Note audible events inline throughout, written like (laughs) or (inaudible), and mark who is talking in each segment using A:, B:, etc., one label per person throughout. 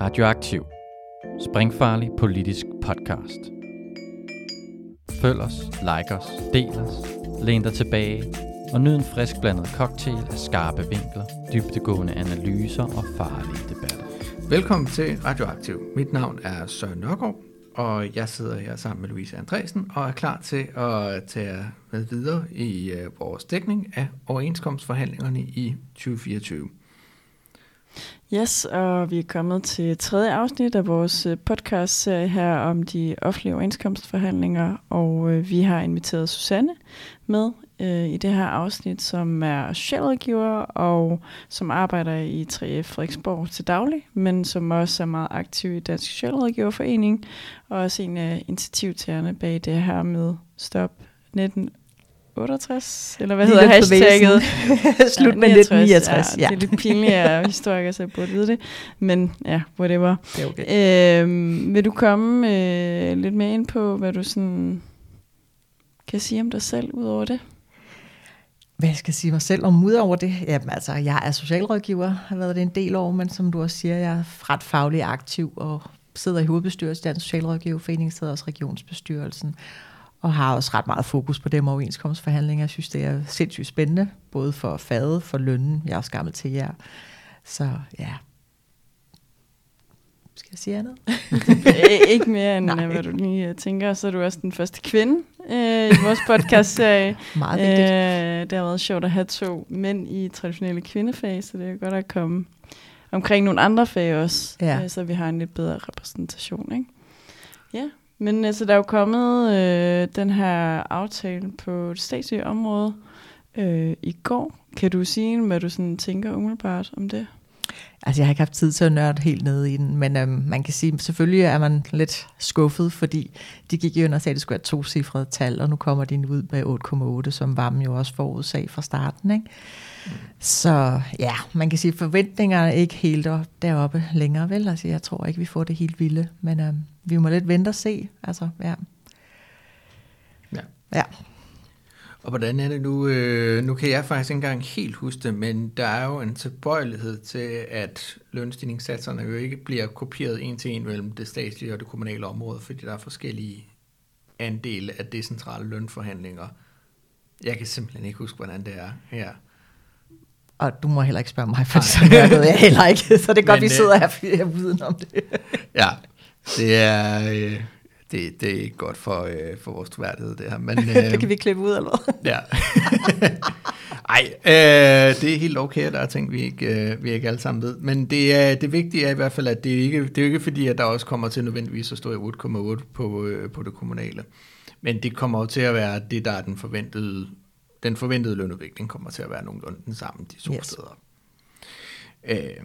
A: Radioaktiv. Springfarlig politisk podcast. Følg os, like os, del os, læn dig tilbage og nyd en frisk blandet cocktail af skarpe vinkler, dybtegående analyser og farlige debatter.
B: Velkommen til Radioaktiv. Mit navn er Søren Nørgaard, og jeg sidder her sammen med Louise Andresen og er klar til at tage med videre i øh, vores dækning af overenskomstforhandlingerne i 2024.
C: Yes, og vi er kommet til tredje afsnit af vores øh, podcast-serie her om de offentlige overenskomstforhandlinger, og øh, vi har inviteret Susanne med øh, i det her afsnit, som er socialrådgiver og som arbejder i 3F Frederiksborg til daglig, men som også er meget aktiv i Dansk Socialrådgiverforening, og også en af initiativtagerne bag det her med Stop 19 68, eller hvad hedder hashtagget? (laughs) (laughs)
D: Slut med 1969,
C: ja. ja. Det er lidt pinligt, at historiker så jeg burde vide det. Men ja, whatever.
D: Det er okay.
C: Øhm, vil du komme øh, lidt mere ind på, hvad du sådan kan sige om dig selv ud over det?
D: Hvad jeg skal sige mig selv om ud over det? Jamen altså, jeg er socialrådgiver, har været det en del år, men som du også siger, jeg er ret faglig aktiv og sidder i hovedbestyrelsen den socialrådgiverforening, sidder også regionsbestyrelsen og har også ret meget fokus på dem overenskomstforhandlinger. Jeg synes, det er sindssygt spændende, både for faget, for lønnen. Jeg er også gammel til jer. Så ja, skal jeg sige andet? (laughs)
C: ikke mere end, (laughs) Nej. hvad du lige øh, tænker. Så er du også den første kvinde øh, i vores podcast-serie. (laughs)
D: Meget vigtigt.
C: Øh, det har været sjovt at have to mænd i traditionelle kvindefag, så det er godt at komme omkring nogle andre fag også, ja. øh, så vi har en lidt bedre repræsentation. Ikke? Ja, men altså, der er jo kommet øh, den her aftale på det statslige område øh, i går. Kan du sige, hvad du sådan tænker umiddelbart om det?
D: Altså, jeg har ikke haft tid til at nørde helt ned i den, men øhm, man kan sige, selvfølgelig er man lidt skuffet, fordi de gik jo ind og sagde, at det skulle være to cifrede tal, og nu kommer de ud med 8,8, som varmen jo også forudsag fra starten. Ikke? Så ja, man kan sige, at forventningerne er ikke helt deroppe længere, vel? Altså, jeg tror ikke, vi får det helt vilde, men øhm, vi må lidt vente og se. Altså, ja.
B: Ja.
D: ja.
B: Og hvordan er det nu? Øh, nu kan jeg faktisk ikke engang helt huske det, men der er jo en tilbøjelighed til, at lønstigningssatserne jo ikke bliver kopieret en til en mellem det statslige og det kommunale område, fordi der er forskellige andele af decentrale lønforhandlinger. Jeg kan simpelthen ikke huske, hvordan det er her.
D: Og du må heller ikke spørge mig, for så ved jeg heller ikke. (laughs) Så det er godt, men, vi sidder her, fordi jeg viden om det. (laughs)
B: ja, det er... Øh, det, det er ikke godt for, øh, for vores troværdighed, det her. Men, (laughs) øh,
D: det kan vi klippe ud, eller
B: Ja. Ej, øh, det er helt okay, der er ting, vi ikke, øh, vi ikke alle sammen ved. Men det, er, det vigtige er i hvert fald, at det er ikke det er ikke fordi, at der også kommer til nødvendigvis at stå i 8,8 på, øh, på det kommunale. Men det kommer jo til at være det, der er den forventede, den forventede lønudvikling kommer til at være nogenlunde den samme de to yes. steder. Øh,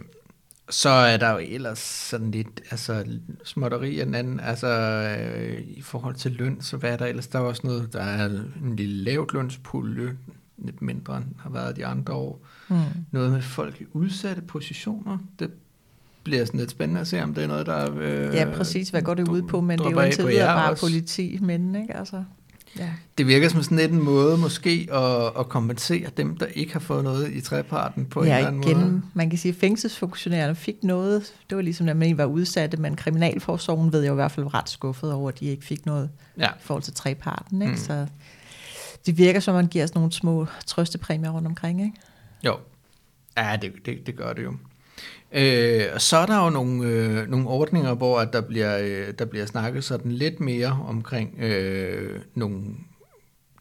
B: så er der jo ellers sådan lidt altså, småtteri af den anden, altså øh, i forhold til løn, så hvad er der ellers? Der er også noget, der er en lille lavt lønspulje, lidt mindre end har været de andre år. Mm. Noget med folk i udsatte positioner, det bliver sådan lidt spændende at se, om det er noget, der...
D: Øh, ja, præcis, hvad går det ud på, men det er jo indtil videre bare også. politi, men ikke? Altså.
B: Ja. Det virker som sådan lidt en måde måske at, at kompensere dem, der ikke har fået noget i treparten på ja, en eller anden igen, måde.
D: man kan sige, at fængselsfunktionærerne fik noget. Det var ligesom, at man var udsatte, men kriminalforsorgen ved jeg i hvert fald ret skuffet over, at de ikke fik noget ja. i forhold til treparten. Ikke? Mm. Så det virker som, at man giver sådan nogle små trøstepræmier rundt omkring. Ikke?
B: Jo, ja, det, det, det gør det jo. Øh, så er der jo nogle, øh, nogle ordninger, hvor at der, bliver, øh, der bliver snakket sådan lidt mere omkring øh, nogle,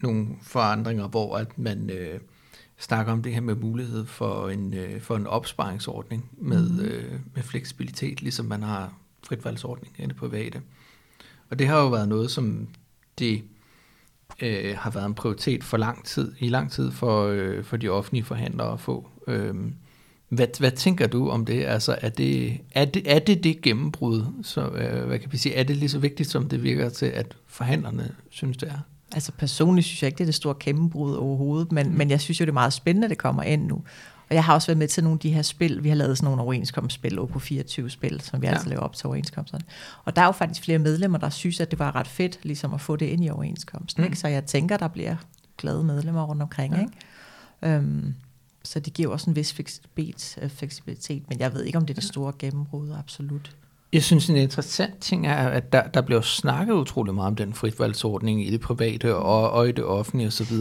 B: nogle forandringer, hvor at man øh, snakker om det her med mulighed for en, øh, for en opsparingsordning med, mm. øh, med fleksibilitet, ligesom man har fritvalgsordning inde på private. Og det har jo været noget, som det øh, har været en prioritet for lang tid, i lang tid for, øh, for de offentlige forhandlere at få. Øh, hvad, hvad tænker du om det? Altså, er det er det, er det, det gennembrud? Så, øh, hvad kan vi sige? Er det lige så vigtigt, som det virker til, at forhandlerne synes, det er?
D: Altså personligt synes jeg ikke, det er det store gennembrud overhovedet, men, mm. men jeg synes jo, det er meget spændende, at det kommer ind nu. Og jeg har også været med til nogle af de her spil. Vi har lavet sådan nogle overenskomstspil, på 24 spil, som vi ja. altid laver op til overenskomsterne. Og der er jo faktisk flere medlemmer, der synes, at det var ret fedt ligesom at få det ind i overenskomsten. Mm. Ikke? Så jeg tænker, der bliver glade medlemmer rundt omkring. Ja. Ikke? Øhm, så det giver også en vis fleksibilitet, øh, fleksibilitet, men jeg ved ikke, om det er det store gennembrud, absolut.
B: Jeg synes, en interessant ting er, at der, der bliver snakket utrolig meget om den fritvalgsordning i det private og, og i det offentlige osv.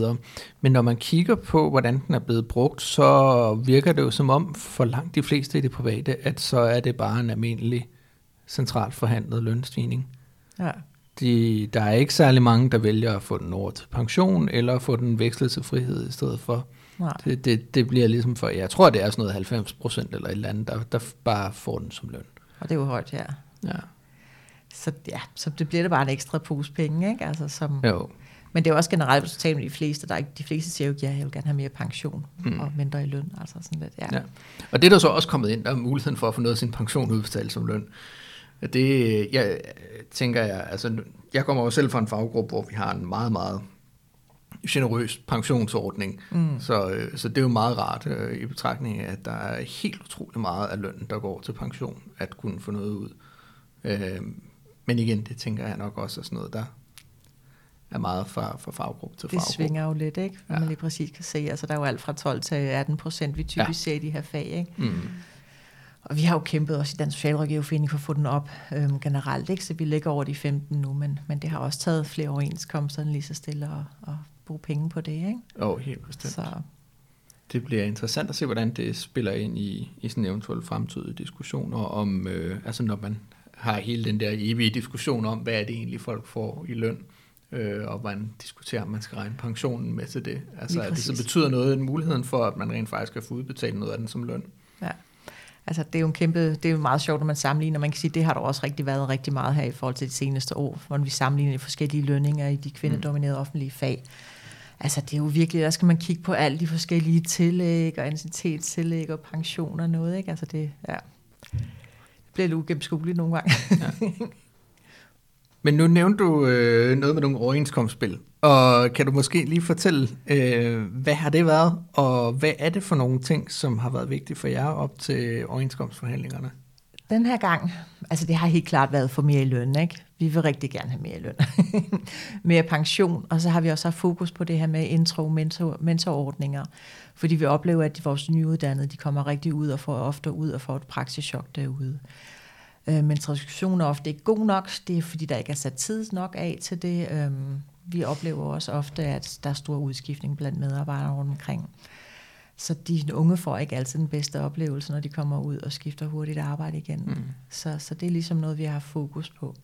B: Men når man kigger på, hvordan den er blevet brugt, så virker det jo som om, for langt de fleste i det private, at så er det bare en almindelig centralt forhandlet lønstigning.
D: Ja.
B: De, der er ikke særlig mange, der vælger at få den over til pension, eller få den vekslet til frihed i stedet for.
D: Nej.
B: Det, det, det bliver ligesom for, jeg tror, det er sådan noget 90 procent eller et eller andet, der, der bare får den som løn.
D: Og det er jo højt, ja.
B: Ja.
D: Så ja, så det bliver det bare en ekstra pose penge, ikke? Altså, som,
B: Jo.
D: Men det er også generelt, hvis du taler med de fleste, der er ikke, de fleste siger jo, ja, jeg vil gerne have mere pension mm. og mindre i løn. Altså sådan lidt, ja.
B: Ja. Og det er der så også kommet ind, der er muligheden for at få noget af sin pension udbetalt som løn. Det, jeg tænker jeg, altså, jeg kommer jo selv fra en faggruppe, hvor vi har en meget, meget generøs pensionsordning. Mm. Så, øh, så det er jo meget rart øh, i betragtning af, at der er helt utrolig meget af lønnen, der går til pension, at kunne få noget ud. Øh, men igen, det tænker jeg nok også er sådan noget, der er meget fra, fra faggruppe til
D: Det
B: faggruppe.
D: svinger jo lidt, ikke? Når
B: Ja.
D: man lige præcis kan se. Altså, der er jo alt fra 12 til 18 procent, vi typisk
B: ja.
D: ser i de her fag, ikke?
B: Mm.
D: Og vi har jo kæmpet også i Dansk Socialrådgiverforening for at få den op øhm, generelt, ikke? Så vi ligger over de 15 nu, men, men det har også taget flere overenskomster lige så stille at, at bruge penge på det, ikke?
B: Oh, helt bestemt.
D: Så
B: Det bliver interessant at se, hvordan det spiller ind i, i sådan eventuelle fremtidige diskussioner om, øh, altså når man har hele den der evige diskussion om, hvad er det egentlig folk får i løn, øh, og man diskuterer, om man skal regne pensionen med til det. Altså at det så betyder noget, muligheden for, at man rent faktisk kan få udbetalt noget af den som løn.
D: Ja. Altså, det er jo en kæmpe, det er jo meget sjovt, når man sammenligner. Man kan sige, det har der også rigtig været rigtig meget her i forhold til de seneste år, hvor vi sammenligner de forskellige lønninger i de kvindedominerede offentlige fag. Altså, det er jo virkelig, der skal man kigge på alle de forskellige tillæg og anciennitetstillæg og pensioner og noget, ikke? Altså, det, ja. det bliver lidt ugennemskueligt nogle gange.
B: Men nu nævnte du øh, noget med nogle overenskomstspil, og kan du måske lige fortælle, øh, hvad har det været, og hvad er det for nogle ting, som har været vigtige for jer op til overenskomstforhandlingerne?
D: Den her gang, altså det har helt klart været for mere i løn, ikke? Vi vil rigtig gerne have mere i løn. (laughs) mere pension, og så har vi også haft fokus på det her med intro mentor, mentorordninger, fordi vi oplever, at vores nyuddannede, de kommer rigtig ud og får ofte ud og får et praksischok derude. Øh, men transkription er ofte ikke god nok, det er fordi, der ikke er sat tid nok af til det. Øhm, vi oplever også ofte, at der er stor udskiftning blandt medarbejdere rundt omkring. Så de unge får ikke altid den bedste oplevelse, når de kommer ud og skifter hurtigt arbejde igen. Mm. Så, så det er ligesom noget, vi har fokus på.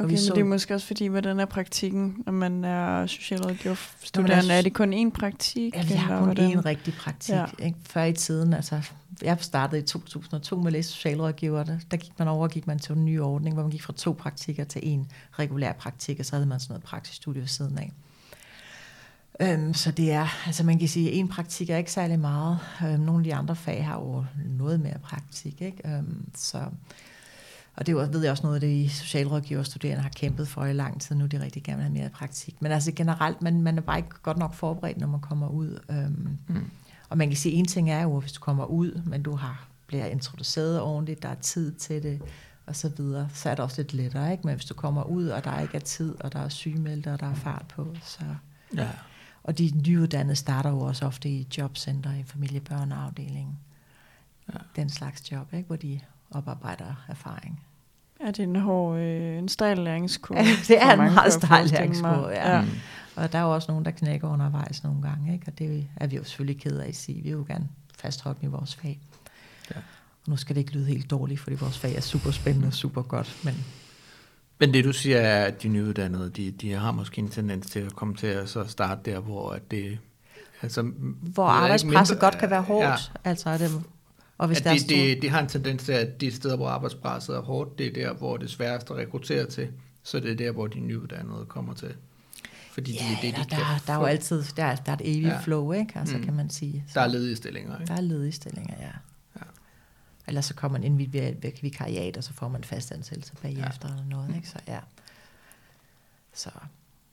D: Og
C: Okay,
D: vi
C: men
D: så-
C: det er måske også fordi, hvordan er praktikken, når man er socialrådgiverstuderende?
D: er-
C: Er det kun én praktik?
D: Ja, vi har kun
C: hvordan?
D: én rigtig praktik.
C: Ja.
D: Ja. Ikke? Før i tiden, altså, jeg startede i 2002 med at læse socialrådgiver. Der, der gik man over og gik man til en ny ordning, hvor man gik fra to praktikker til en regulær praktik, og så havde man sådan noget praksisstudie ved siden af. Øhm, så det er, altså man kan sige, at en praktik er ikke særlig meget. Øhm, nogle af de andre fag har jo noget mere praktik, ikke? Øhm, så, og det ved jeg også noget, af det I socialrådgiver og studerende har kæmpet for i lang tid. Nu de rigtig gerne vil have mere praktik. Men altså generelt, man, man er bare ikke godt nok forberedt, når man kommer ud. Øhm, mm. Og man kan sige, en ting er jo, hvis du kommer ud, men du har bliver introduceret ordentligt, der er tid til det, og så videre, så er det også lidt lettere, ikke? Men hvis du kommer ud, og der ikke er tid, og der er sygemeldte, og der er fart på, så...
B: Ja.
D: Og de nyuddannede starter jo også ofte i jobcenter, i familiebørneafdelingen. Ja. Den slags job, ikke? hvor de oparbejder erfaring.
C: Er det en hård, øh, en stejl læringskurve?
D: Ja, det er en meget stejl læringskurve, ja.
C: ja.
B: Mm.
D: Og der er jo også nogen, der knækker undervejs nogle gange, ikke? og det er vi jo selvfølgelig ked af at sige. Vi vil jo gerne fastholde i vores fag.
B: Ja.
D: Og nu skal det ikke lyde helt dårligt, fordi vores fag er super spændende og super godt, men
B: Men det du siger er, at de nyuddannede, de, de har måske en tendens til at komme til at så starte der, hvor at det... Altså,
D: hvor
B: er
D: arbejdspresset
B: mindre-
D: godt kan være hårdt.
B: Ja,
D: Ja. Altså er det, og hvis
B: at det,
D: stor,
B: det, det har en tendens til, at de steder, hvor arbejdspresset er hårdt, det er der, hvor det er sværest at rekruttere til. Så det er der, hvor de nyuddannede kommer til. Fordi det
D: ja,
B: er det, de
D: der, der, der er jo altid der, er- der er et evigt
B: Ja.
D: flow, ikke? Altså
B: Mm.
D: mm. kan man sige. Så
B: Der er ledige stillinger, ikke?
D: der er ledige stillinger, ja.
B: Ja.
D: Ellers så kommer man ind ved et vikariat, og så får man fast ansættelse bagefter ja. eller noget, ikke? Så ja. Så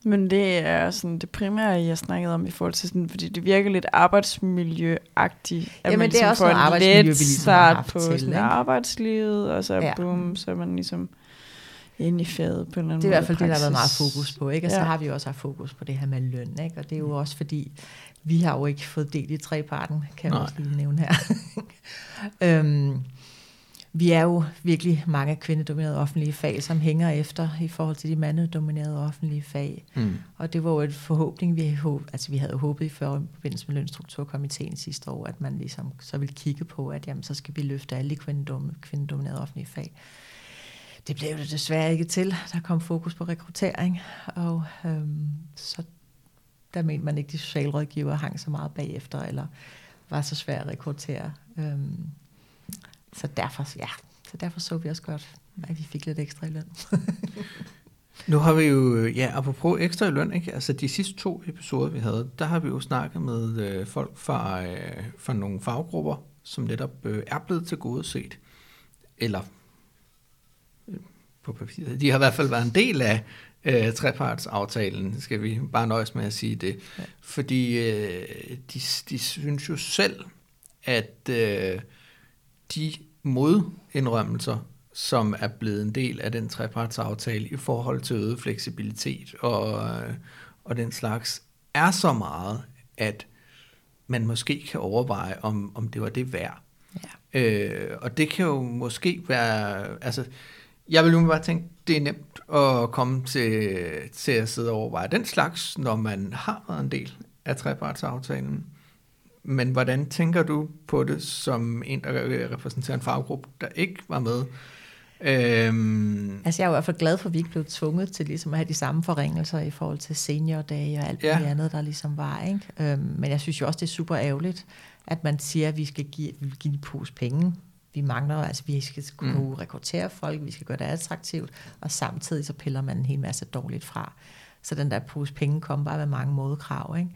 C: Men det er sådan det primære, jeg snakkede om i forhold til sådan, fordi det virker lidt arbejdsmiljøagtigt. At
D: Jamen,
C: man
D: det er
C: ligesom
D: også
C: får en let
D: ligesom
C: start på
D: til,
C: sådan
D: ikke?
C: arbejdslivet, og så
D: Ja.
C: boom, så er man ligesom inde i faget på en eller anden
D: det er i hvert fald det, der har været meget fokus på, ikke? Og så
C: Ja.
D: har vi også haft fokus på det her med løn, ikke? Og det er jo også fordi, vi har jo ikke fået del i treparten, kan jeg også lige nævne her. (laughs) øhm, vi er jo virkelig mange kvindedominerede offentlige fag, som hænger efter i forhold til de mandedominerede offentlige fag.
B: Mm.
D: Og det var jo et forhåbning, vi, håb, altså vi havde håbet i forbindelse med lønstrukturkomiteen sidste år, at man ligesom så ville kigge på, at jamen, så skal vi løfte alle de kvindedominerede offentlige fag. Det blev det desværre ikke til. Der kom fokus på rekruttering, og øhm, så der mente man ikke, at de socialrådgiver hang så meget bagefter, eller var så svært at rekruttere. Øhm, så derfor, ja, så derfor så vi også godt, at vi fik lidt ekstra i løn. (laughs)
B: Nu har vi jo, ja, apropos ekstra i løn, ikke? altså de sidste to episoder, vi havde, der har vi jo snakket med øh, folk fra, øh, fra nogle faggrupper, som netop øh, er blevet til gode set, eller øh, på papiret. De har i hvert fald været en del af øh, trepartsaftalen, skal vi bare nøjes med at sige det. Ja. Fordi øh, de, de synes jo selv, at øh, de modindrømmelser, som er blevet en del af den trepartsaftale i forhold til øget fleksibilitet og, og den slags, er så meget, at man måske kan overveje, om, om det var det værd. Ja. Øh, og det kan jo måske være, altså, jeg vil jo bare tænke, det er nemt at komme til, til at sidde og overveje den slags, når man har været en del af trepartsaftalen. Men hvordan tænker du på det som en, der repræsenterer en faggruppe, der ikke var med?
D: Øhm. Altså jeg er i hvert fald glad for, at vi ikke blev tvunget til ligesom at have de samme forringelser i forhold til seniordage og alt ja. det andet, der ligesom var. Ikke? Øhm, men jeg synes jo også, det er super ærgerligt, at man siger, at vi skal give, vi give en pose penge. Vi mangler, altså vi skal kunne mm. rekruttere folk, vi skal gøre det attraktivt, og samtidig så piller man en hel masse dårligt fra. Så den der pose penge kommer bare med mange modkrav. Ikke?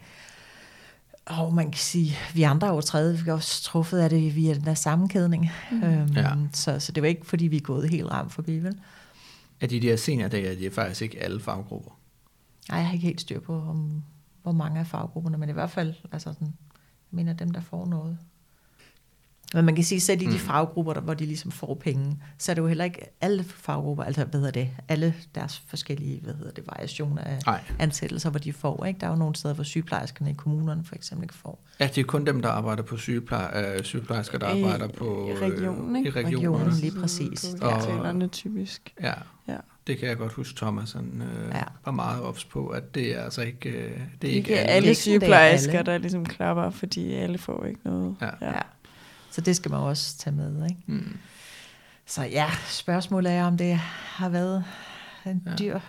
D: Og man kan sige, vi andre er jo tredje, vi har også truffet af det via den der sammenkædning. Mm. Øhm, ja. så, så det var ikke, fordi vi er gået helt ramt forbi, vel?
B: Er de der seniordage, de er faktisk ikke alle faggrupper?
D: Nej, jeg har ikke helt styr på, om, hvor mange af faggrupperne, men i hvert fald, altså sådan, jeg mener dem, der får noget. Men man kan sige, selv i de mm. faggrupper, der, hvor de ligesom får penge, så er det jo heller ikke alle faggrupper, altså hvad hedder det, alle deres forskellige, hvad hedder det, variationer af Ej. ansættelser, hvor de får. Ikke? Der er jo nogle steder, hvor sygeplejerskerne i kommunerne for eksempel ikke får.
B: Ja, det er kun dem, der arbejder på sygeplejer, øh, sygeplejersker, der I, arbejder på
C: i regionen, ikke?
D: Øh, i regionen. regionen lige præcis.
C: På og, typisk.
B: Ja. ja. Det kan jeg godt huske, Thomas han, øh, ja. var meget ops på, at det er altså ikke, øh, det er ikke,
C: ikke alle. alle sygeplejersker, der ligesom klapper, fordi alle får ikke noget.
D: Ja. ja. Så det skal man også tage med. Ikke? Mm. Så ja, spørgsmålet er, om det har været en ja. dyr,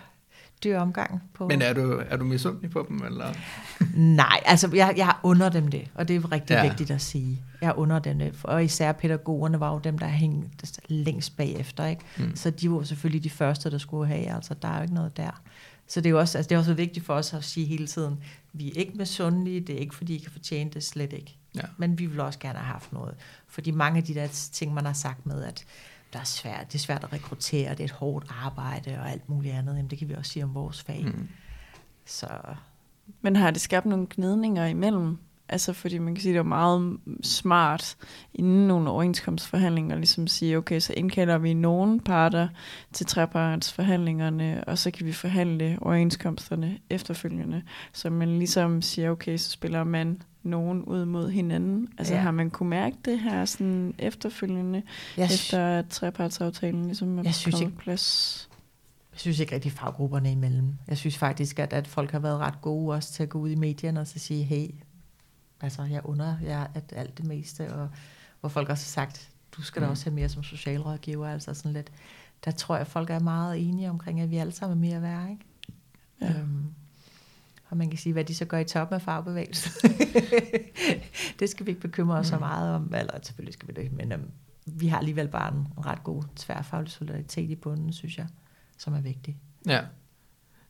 D: dyr omgang. På.
B: Men er du, er du misundelig på dem? Eller? (laughs)
D: Nej, altså jeg, jeg under dem det, og det er rigtig ja. vigtigt at sige. Jeg under dem det, og især pædagogerne var jo dem, der hængte længst bagefter. Ikke? Mm. Så de var selvfølgelig de første, der skulle have, altså der er jo ikke noget der. Så det er, også, altså det er også vigtigt for os at sige hele tiden, vi er ikke misundelige, det er ikke fordi I kan fortjene det, slet ikke. Ja. Men vi vil også gerne have haft noget. Fordi mange af de der ting, man har sagt med, at der er svært, det er svært at rekruttere, det er et hårdt arbejde og alt muligt andet, jamen det kan vi også sige om vores fag. Mm.
C: Så. Men har det skabt nogle gnidninger imellem Altså fordi man kan sige, det er meget smart inden nogle overenskomstforhandlinger, ligesom sige, okay, så indkalder vi nogle parter til trepartsforhandlingerne, og så kan vi forhandle overenskomsterne efterfølgende. Så man ligesom siger, okay, så spiller man nogen ud mod hinanden. Altså ja. har man kunne mærke det her sådan efterfølgende, jeg efter at trepartsaftalen ligesom er jeg synes ikke, plads?
D: Jeg synes ikke rigtig faggrupperne imellem. Jeg synes faktisk, at, at folk har været ret gode også til at gå ud i medierne og så sige, hey, Altså, jeg under jeg at alt det meste, og hvor folk også har sagt, du skal mm. da også have mere som socialrådgiver, altså sådan lidt. Der tror jeg, at folk er meget enige omkring, at vi alle sammen er mere værd, ikke? Ja. Øhm, og man kan sige, hvad de så gør i toppen af fagbevægelsen. (laughs) det skal vi ikke bekymre os mm. så meget om, eller selvfølgelig skal vi det, men øhm, vi har alligevel bare en ret god tværfaglig solidaritet i bunden, synes jeg, som er vigtig.
B: Ja.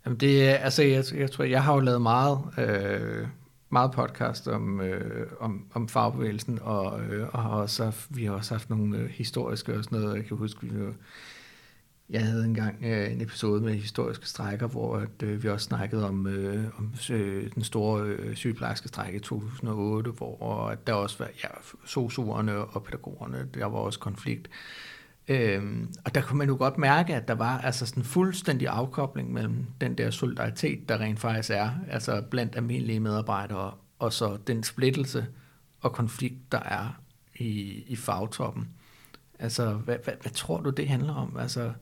B: Jamen det, altså jeg, jeg tror, jeg har jo lavet meget øh, meget podcast om, øh, om, om fagbevægelsen, og, øh, og har også haft, vi har også haft nogle øh, historiske og sådan noget. Jeg kan huske, vi jeg havde engang øh, en episode med historiske strækker, hvor at, øh, vi også snakkede om, øh, om øh, den store øh, sygeplejerske strække i 2008, hvor at der også var ja, sosuerne og pædagogerne, der var også konflikt. Øhm, og der kunne man jo godt mærke, at der var altså sådan fuldstændig afkobling mellem den der solidaritet, der rent faktisk er, altså blandt almindelige medarbejdere, og så den splittelse og konflikt, der er i, i fagtoppen. Altså, hvad, hvad, hvad tror du, det handler om? Altså,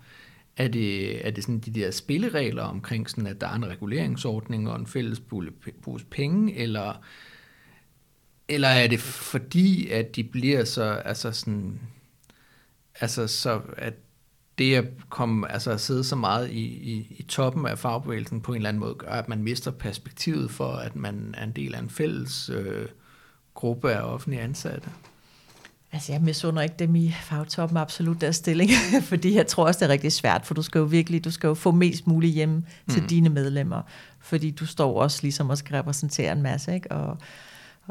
B: er det, er det sådan de der spilleregler omkring, sådan, at der er en reguleringsordning og en fælles pose penge, eller, eller er det fordi, at de bliver så, altså sådan, altså så, at det at komme, altså at sidde så meget i, i, i toppen af fagbevægelsen på en eller anden måde, gør, at man mister perspektivet for, at man er en del af en fælles øh, gruppe af offentlige ansatte?
D: Altså jeg misunder ikke dem i fagtoppen absolut deres stilling, (laughs) fordi jeg tror også, det er rigtig svært, for du skal jo virkelig, du skal jo få mest muligt hjem mm. til dine medlemmer, fordi du står også ligesom og skal repræsentere en masse, ikke? Og,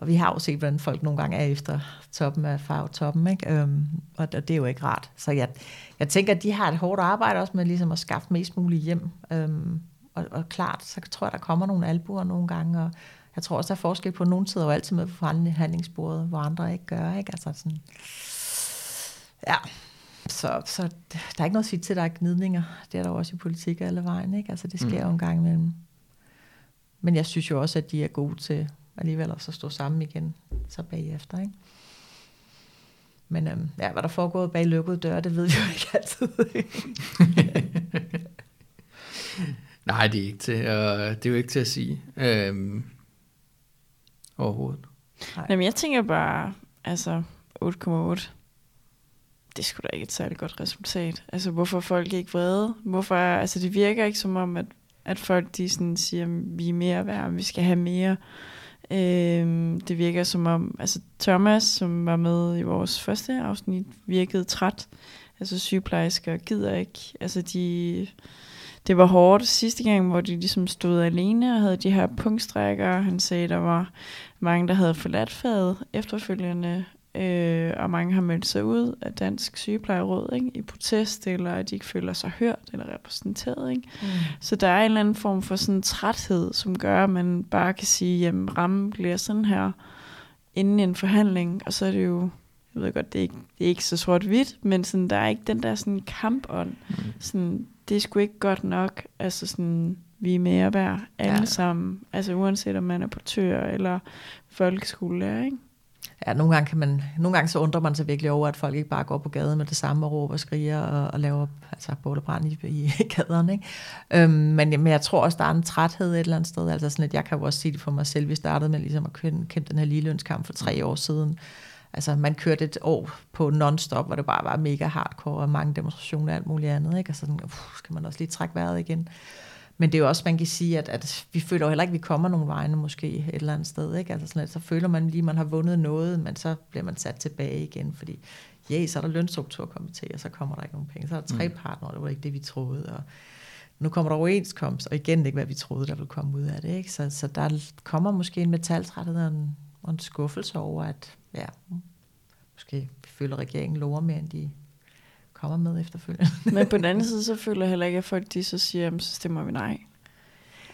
D: og vi har jo set, hvordan folk nogle gange er efter toppen af fagtoppen, ikke? Øhm, og, og det er jo ikke rart. Så jeg, jeg tænker, at de har et hårdt arbejde også med ligesom at skaffe mest muligt hjem. Øhm, og, og klart, så tror jeg, der kommer nogle albuer nogle gange, og jeg tror også, der er forskel på, at nogen sidder jo altid med på forhandlingsbordet, hvor andre ikke gør. Ikke? Altså sådan, ja, så, så der er ikke noget at sige til, at der er gnidninger. Det er der også i politik alle vejen. Ikke? Altså, det sker mm. jo en gang imellem. Men jeg synes jo også, at de er gode til alligevel at stå sammen igen, så bagefter. Ikke? Men øhm, ja, hvad der foregår bag lukkede døre, det ved vi jo ikke altid. (laughs)
B: Nej, det er ikke til, uh, det er jo ikke til at sige. Øhm, overhovedet.
C: Nej. Jamen, jeg tænker bare, altså 8,8, det skulle da ikke et særligt godt resultat. Altså, hvorfor folk ikke vrede? Hvorfor, altså, det virker ikke som om, at, at folk de sådan siger, vi er mere værd, vi skal have mere. Øh, det virker som om, altså Thomas, som var med i vores første afsnit, virkede træt. Altså sygeplejersker gider ikke. Altså de, det var hårdt sidste gang, hvor de ligesom stod alene og havde de her punktstrækker. Han sagde, der var mange, der havde forladt faget efterfølgende, øh, og mange har meldt sig ud af Dansk Sygeplejeråd ikke? i protest, eller at de ikke føler sig hørt eller repræsenteret. Ikke? Mm. Så der er en eller anden form for sådan træthed, som gør, at man bare kan sige, jamen rammen bliver sådan her inden en forhandling, og så er det jo, jeg ved godt, det er ikke, det er ikke så sort-hvidt, men sådan, der er ikke den der sådan kampånd. Mm. Sådan, det er sgu ikke godt nok, altså sådan, vi er mere værd alle ja. sammen, altså uanset om man er portør eller folkeskolelærer, ikke?
D: Ja, nogle gange, kan man, nogle gange så undrer man sig virkelig over, at folk ikke bare går på gaden med det samme og råber og skriger og, og laver altså, bål og brand i, i (laughs) gaderne. Ikke? Øhm, men, men jeg tror også, der er en træthed et eller andet sted. Altså sådan, at jeg kan jo også sige det for mig selv. Vi startede med ligesom at kæmpe, den her ligelønskamp for tre år siden. Altså man kørte et år på non-stop, hvor det bare var mega hardcore og mange demonstrationer og alt muligt andet. Ikke? Og så sådan, uh, skal man også lige trække vejret igen. Men det er jo også, man kan sige, at, at vi føler jo heller ikke, at vi kommer nogen vegne måske et eller andet sted. Ikke? Altså sådan, at så føler man lige, at man har vundet noget, men så bliver man sat tilbage igen, fordi ja, så er der lønstrukturkomité, og så kommer der ikke nogen penge. Så er der tre mm. partnere, det var ikke det, vi troede. Og nu kommer der overenskomst, og igen ikke, hvad vi troede, der ville komme ud af det. Ikke? Så, så der kommer måske en metaltræthed og en, og en skuffelse over, at ja, måske vi føler, regeringen lover mere, end de kommer med efterfølgende. (laughs)
C: Men på den anden (laughs) side, så føler jeg heller ikke, at folk de så siger, så stemmer vi nej.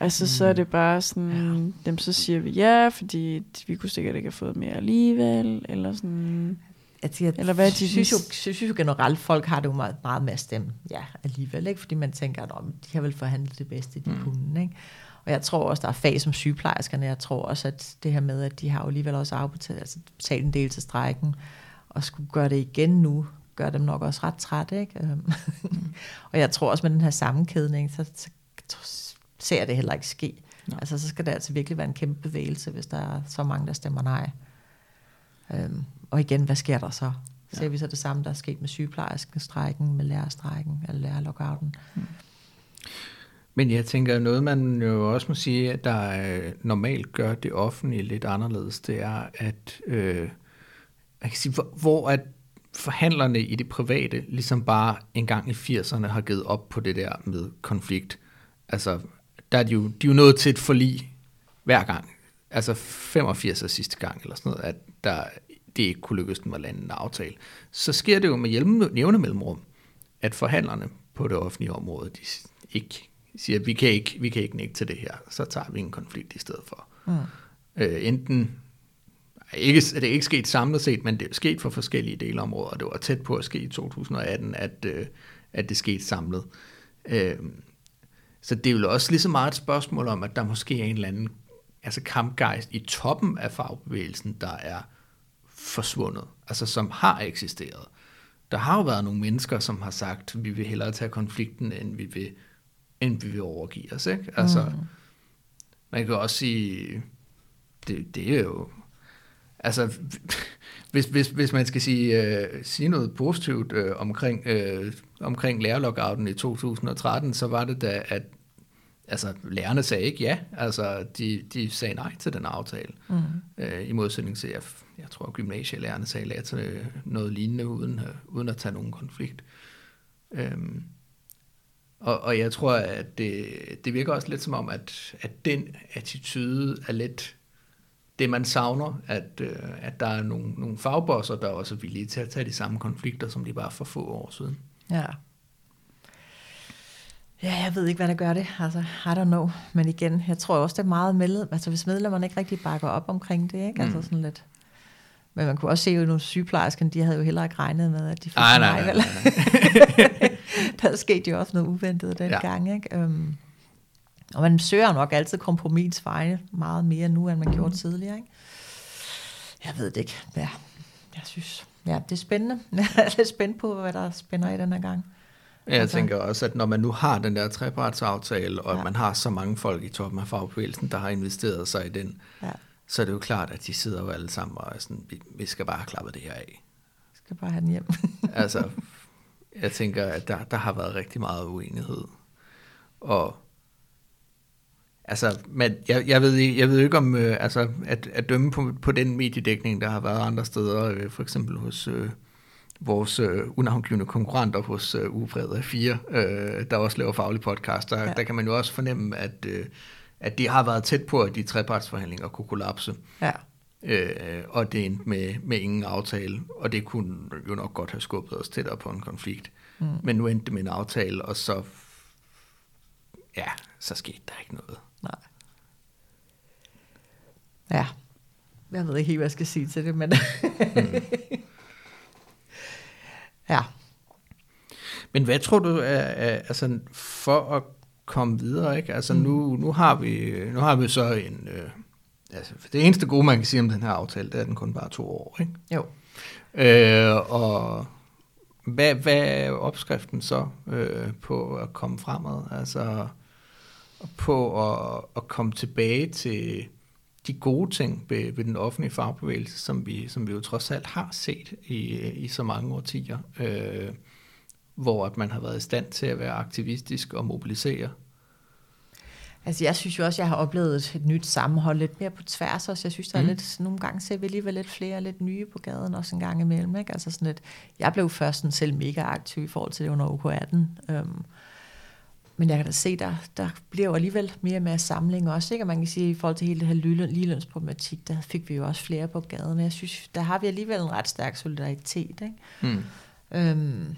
C: Altså, mm. så er det bare sådan, ja. dem så siger vi ja, fordi vi kunne sikkert ikke have fået mere alligevel, eller sådan...
D: Jeg, jeg, eller hvad de synes, jo, synes jo generelt, folk har det jo meget, meget med at stemme ja alligevel, ikke? fordi man tænker, at de har vel forhandlet det bedste, de mm. kunne. Ikke? Og jeg tror også, der er fag som sygeplejerskerne. Jeg tror også, at det her med, at de har jo alligevel også afbetalt, altså betalt en del til strækken, og skulle gøre det igen nu, gør dem nok også ret træt. Ikke? Øhm, mm. (laughs) og jeg tror også med den her sammenkædning, så, så, så ser jeg det heller ikke ske. Ja. Altså så skal det altså virkelig være en kæmpe bevægelse, hvis der er så mange, der stemmer nej. Øhm, og igen, hvad sker der så? Ser ja. vi så det samme, der er sket med sygeplejersken, strækken, med lærerstrækken, eller lærerlockouten? Mm.
B: Men jeg tænker, noget man jo også må sige, at der normalt gør det offentlige lidt anderledes, det er, at øh, jeg kan sige, hvor, hvor at forhandlerne i det private ligesom bare en gang i 80'erne har givet op på det der med konflikt. Altså, der er de jo, de er jo nået til et forlig hver gang. Altså 85 er sidste gang, eller sådan noget, at der, det ikke kunne lykkes dem at lande en aftale. Så sker det jo med jævne mellemrum, at forhandlerne på det offentlige område, de ikke siger, at vi kan ikke, vi kan ikke nægte til det her, så tager vi en konflikt i stedet for. Mm. Øh, enten ikke, det er ikke sket samlet set, men det er sket for forskellige delområder, og det var tæt på at ske i 2018, at, øh, at det skete samlet. Øh, så det er jo også lige så meget et spørgsmål om, at der måske er en eller anden altså kampgejst i toppen af fagbevægelsen, der er forsvundet, altså som har eksisteret. der har jo været nogle mennesker, som har sagt, vi vil hellere tage konflikten, end vi vil, end vi vil overgive os. Ikke? Altså, mm. Man kan også sige, det, det er jo... Altså, (laughs) hvis, hvis, hvis man skal sige, øh, sige noget positivt øh, omkring, øh, omkring lærerlockouten i 2013, så var det da, at altså, lærerne sagde ikke ja. Altså, de, de sagde nej til den aftale. Mm. Øh, I modsætning til, jeg, jeg tror, gymnasielærerne sagde ja til noget lignende, uden, øh, uden at tage nogen konflikt. Øhm, og, og jeg tror, at det, det virker også lidt som om, at, at den attitude er lidt det, man savner, at, øh, at der er nogle, nogle fagbosser, der er også er villige til at tage de samme konflikter, som de var for få år siden.
D: Ja. Ja, jeg ved ikke, hvad der gør det. Altså, I don't know. Men igen, jeg tror også, det er meget med, altså hvis medlemmerne ikke rigtig bakker op omkring det, ikke? Altså mm. sådan lidt. Men man kunne også se, at nogle sygeplejersker, de havde jo heller ikke regnet med, at de fik nej, nej, nej, nej. (laughs) der skete jo også noget uventet den ja. gang, ikke? Um, og man søger nok altid kompromisveje meget mere nu, end man gjorde mm. tidligere, ikke? Jeg ved det ikke. Ja, jeg synes, ja, det er spændende. (laughs) Jeg er lidt spændt på, hvad der spænder i den her gang.
B: Jeg altså. tænker også, at når man nu har den der trepartsaftale, og ja. man har så mange folk i toppen af fagbevægelsen, der har investeret sig i den, ja. så er det jo klart, at de sidder jo alle sammen og er sådan, vi, vi skal bare have klappet det her af.
D: Vi skal bare have den hjem.
B: altså, (laughs) jeg tænker, at der, der har været rigtig meget uenighed. Og altså, men jeg, jeg, ved, jeg ved ikke om, øh, altså, at, at dømme på, på den mediedækning, der har været andre steder, øh, for eksempel hos... Øh, vores øh, unavngivende konkurrenter hos øh, Ufred 4, øh, der også laver faglige podcast, der, ja. der kan man jo også fornemme, at, øh, at det har været tæt på, at de trepartsforhandlinger kunne kollapse. Ja. Øh, og det endte med, med ingen aftale, og det kunne jo nok godt have skubbet os tættere på en konflikt. Mm. Men nu endte det med en aftale, og så, ja, så skete der ikke noget. Nej.
D: Ja, jeg ved ikke helt, hvad jeg skal sige til det, men... mm. (laughs)
B: Ja. Men hvad tror du, er, er, altså for at komme videre, ikke? Altså mm. nu, nu, har vi, nu har vi så en... Øh, altså, det eneste gode, man kan sige om den her aftale, det er, at den kun bare to år, ikke?
D: Jo.
B: Øh, og hvad, hvad er opskriften så øh, på at komme fremad? Altså på at, at komme tilbage til de gode ting ved, ved den offentlige fagbevægelse, som vi, som vi jo trods alt har set i, i så mange årtier, øh, hvor at man har været i stand til at være aktivistisk og mobilisere.
D: Altså jeg synes jo også, jeg har oplevet et, et nyt sammenhold lidt mere på tværs også. Jeg synes, der er mm. lidt, nogle gange ser vi alligevel lidt flere lidt nye på gaden også en gang imellem. Ikke? Altså sådan lidt, jeg blev først sådan selv mega aktiv i forhold til det under OK18. Øhm, men jeg kan da se, der, der bliver jo alligevel mere og mere samling også, ikke? Og man kan sige, at i forhold til hele det her ligelønsproblematik, der fik vi jo også flere på gaden. Jeg synes, der har vi alligevel en ret stærk solidaritet, ikke? Mm. Øhm,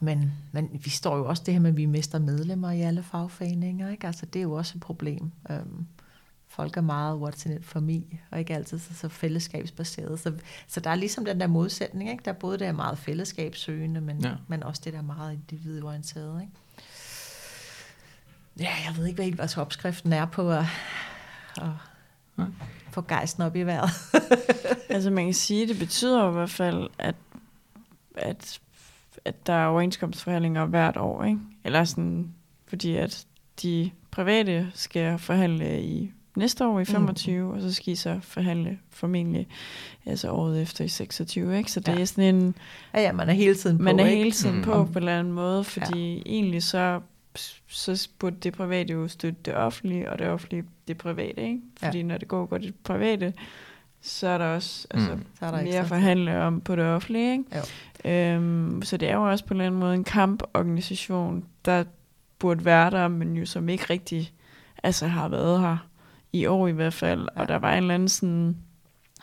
D: men, men vi står jo også det her med, at vi mister medlemmer i alle fagforeninger, ikke? Altså, det er jo også et problem. Øhm, folk er meget what's in it for me, og ikke altid så, så fællesskabsbaseret. Så, så der er ligesom den der modsætning, ikke? Der er både det er meget fællesskabssøgende, men, ja. men også det der meget individorienteret, ikke? Ja, jeg ved ikke, hvad helt hvad opskriften er på at, at få gejsten op i vejret. (laughs)
C: altså man kan sige, det betyder i hvert fald, at, at, at der er overenskomstforhandlinger hvert år, ikke? Eller sådan, fordi at de private skal forhandle i næste år i 25, mm. og så skal I så forhandle formentlig altså året efter i 26, ikke? Så det ja. er sådan en...
D: Ja, ja, man er hele tiden på,
C: Man er ikke? hele tiden mm. på på en eller anden måde, fordi ja. egentlig så så burde det private jo støtte det offentlige, og det offentlige det private, ikke? Fordi ja. når det går godt i det private, så er der også altså, mm. så er der mere at forhandle om på det offentlige, ikke? Jo. Øhm, så det er jo også på en eller anden måde en kamporganisation, der burde være der, men jo som ikke rigtig altså, har været her i år i hvert fald, ja. og der var en eller anden sådan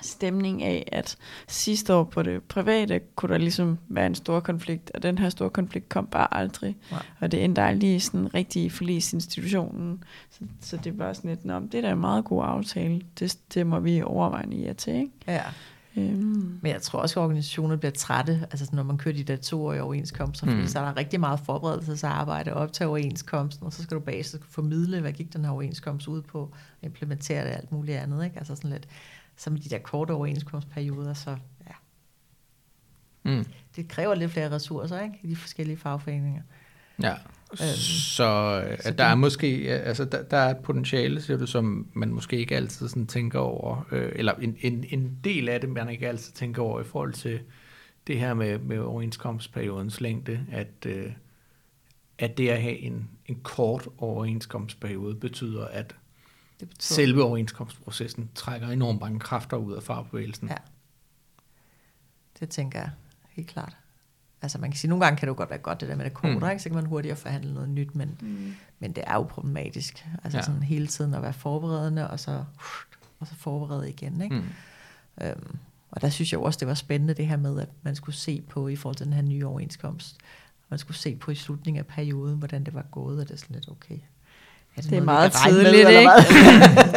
C: stemning af, at sidste år på det private kunne der ligesom være en stor konflikt, og den her store konflikt kom bare aldrig. Nej. Og det endte aldrig i sådan rigtig forlisinstitutionen. Så, så det var sådan lidt, Nå, det er da en meget god aftale. Det, det må vi overveje ja til, ikke?
D: Ja. Øhm. Men jeg tror også, at organisationer bliver trætte, altså når man kører de der toårige overenskomster, fordi mm. så er der rigtig meget forberedelsesarbejde op til overenskomsten, og så skal du bag så formidle, hvad gik den her overenskomst ud på, implementere det og alt muligt andet, ikke? Altså sådan lidt, så med de der korte overenskomstperioder, så ja. Mm. det kræver lidt flere ressourcer ikke? i de forskellige fagforeninger.
B: Ja, øhm, så, øh, så der er måske, altså der, der er et potentiale, siger du, som man måske ikke altid sådan tænker over, øh, eller en, en, en del af det, man ikke altid tænker over i forhold til det her med, med overenskomstperiodens længde, at, øh, at det at have en, en kort overenskomstperiode betyder, at det betyder... selve overenskomstprocessen trækker enormt mange kræfter ud af fagbevægelsen. Ja,
D: det tænker jeg helt klart. Altså man kan sige, nogle gange kan det jo godt være godt det der med det kort, mm. ikke? så kan man hurtigere forhandle noget nyt, men, mm. men det er jo problematisk. Altså ja. sådan hele tiden at være forberedende, og så, og så forberede igen. Ikke? Mm. Øhm, og der synes jeg også, det var spændende det her med, at man skulle se på i forhold til den her nye overenskomst. Man skulle se på i slutningen af perioden, hvordan det var gået, og det er sådan lidt okay.
C: Er det, det er meget tidligt, med, ikke?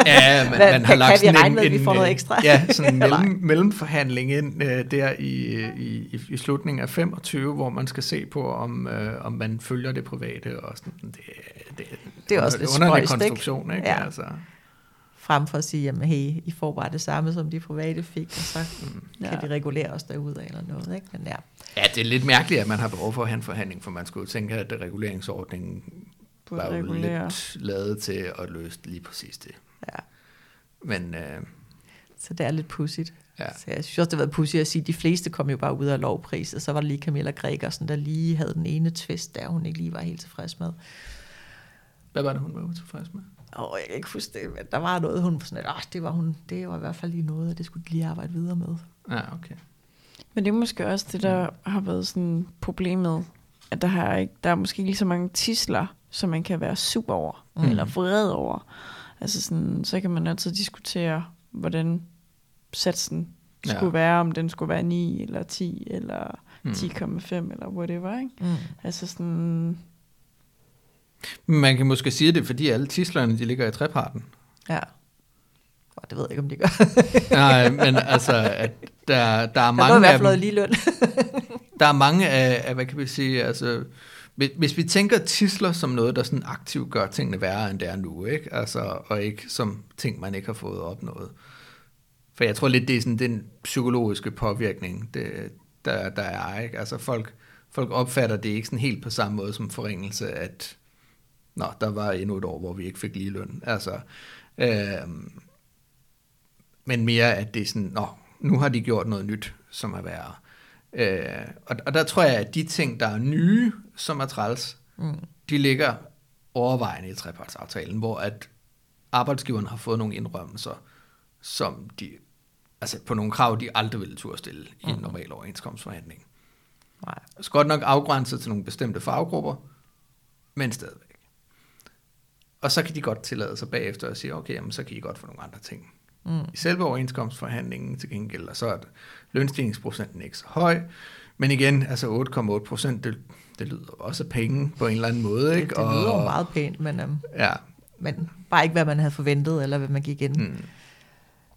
C: (laughs)
B: ja, man, man har lagt
D: kan vi regne med, at vi får noget ekstra?
B: ja, sådan en (laughs) mellem, mellemforhandling ind uh, der i, i, i slutningen af 25, hvor man skal se på, om, uh, om man følger det private. Og sådan, det,
D: det, det er også lidt spøjst,
B: konstruktion, ikke?
D: Ja. Altså. Frem for at sige, jamen hey, I får bare det samme, som de private fik, og så mm. kan ja. de regulere os derud af eller noget. Ikke? Men ja.
B: ja, det er lidt mærkeligt, at man har behov for at have en forhandling, for man skulle tænke, at reguleringsordningen var jo lidt lavet til at løse lige præcis det. Ja. Men, øh,
D: så det er lidt pudsigt. Ja. Så jeg synes også, det har været pudsigt at sige, at de fleste kom jo bare ud af lovpris, og så var der lige Camilla Gregersen, der lige havde den ene twist, der hun ikke lige var helt tilfreds med.
B: Hvad var det, hun var utilfreds med?
D: Åh, oh, jeg kan ikke huske det, men der var noget, hun sådan, at det var, hun, det var i hvert fald lige noget, og det skulle de lige arbejde videre med.
B: Ja, okay.
C: Men det er måske også det, der har været sådan problemet, at der, har ikke, der er måske ikke lige så mange tisler, som man kan være super over, mm. eller vred over. Altså sådan, så kan man altid diskutere, hvordan satsen ja. skulle være, om den skulle være 9 eller 10 eller mm. 10,5 eller whatever, ikke? Mm. Altså sådan...
B: Man kan måske sige det, fordi alle tislerne, de ligger i treparten.
D: Ja. Det ved jeg ikke, om de gør. (laughs)
B: Nej, men altså, at der, der er mange
D: der er fald lige løn. (laughs)
B: der er mange af, af, hvad kan vi sige, altså, hvis vi tænker tisler som noget, der sådan aktivt gør tingene værre, end det er nu, ikke? Altså, og ikke som ting, man ikke har fået opnået. For jeg tror lidt, det er sådan den psykologiske påvirkning, det, der, der er, ikke? Altså folk, folk opfatter det ikke sådan helt på samme måde som forringelse, at nå, der var endnu et år, hvor vi ikke fik lige løn. Altså, øh, men mere, at det er sådan, nå, nu har de gjort noget nyt, som er værre. Øh, og, og der tror jeg, at de ting, der er nye, som er træls, mm. de ligger overvejende i trepartsaftalen, hvor at arbejdsgiveren har fået nogle indrømmelser, som de, altså på nogle krav, de aldrig ville turde stille mm. i en mm. normal overenskomstforhandling. Nej. Så godt nok afgrænset til nogle bestemte faggrupper, men stadigvæk. Og så kan de godt tillade sig bagefter at sige, okay, jamen, så kan I godt få nogle andre ting. Mm. I selve overenskomstforhandlingen til gengæld, og så er lønstigningsprocenten ikke så høj. Men igen, altså 8,8 procent, det, det lyder også penge på en eller anden måde. Ikke?
D: Det, det lyder og, meget pænt, men, um, ja. men bare ikke, hvad man havde forventet, eller hvad man gik ind mm.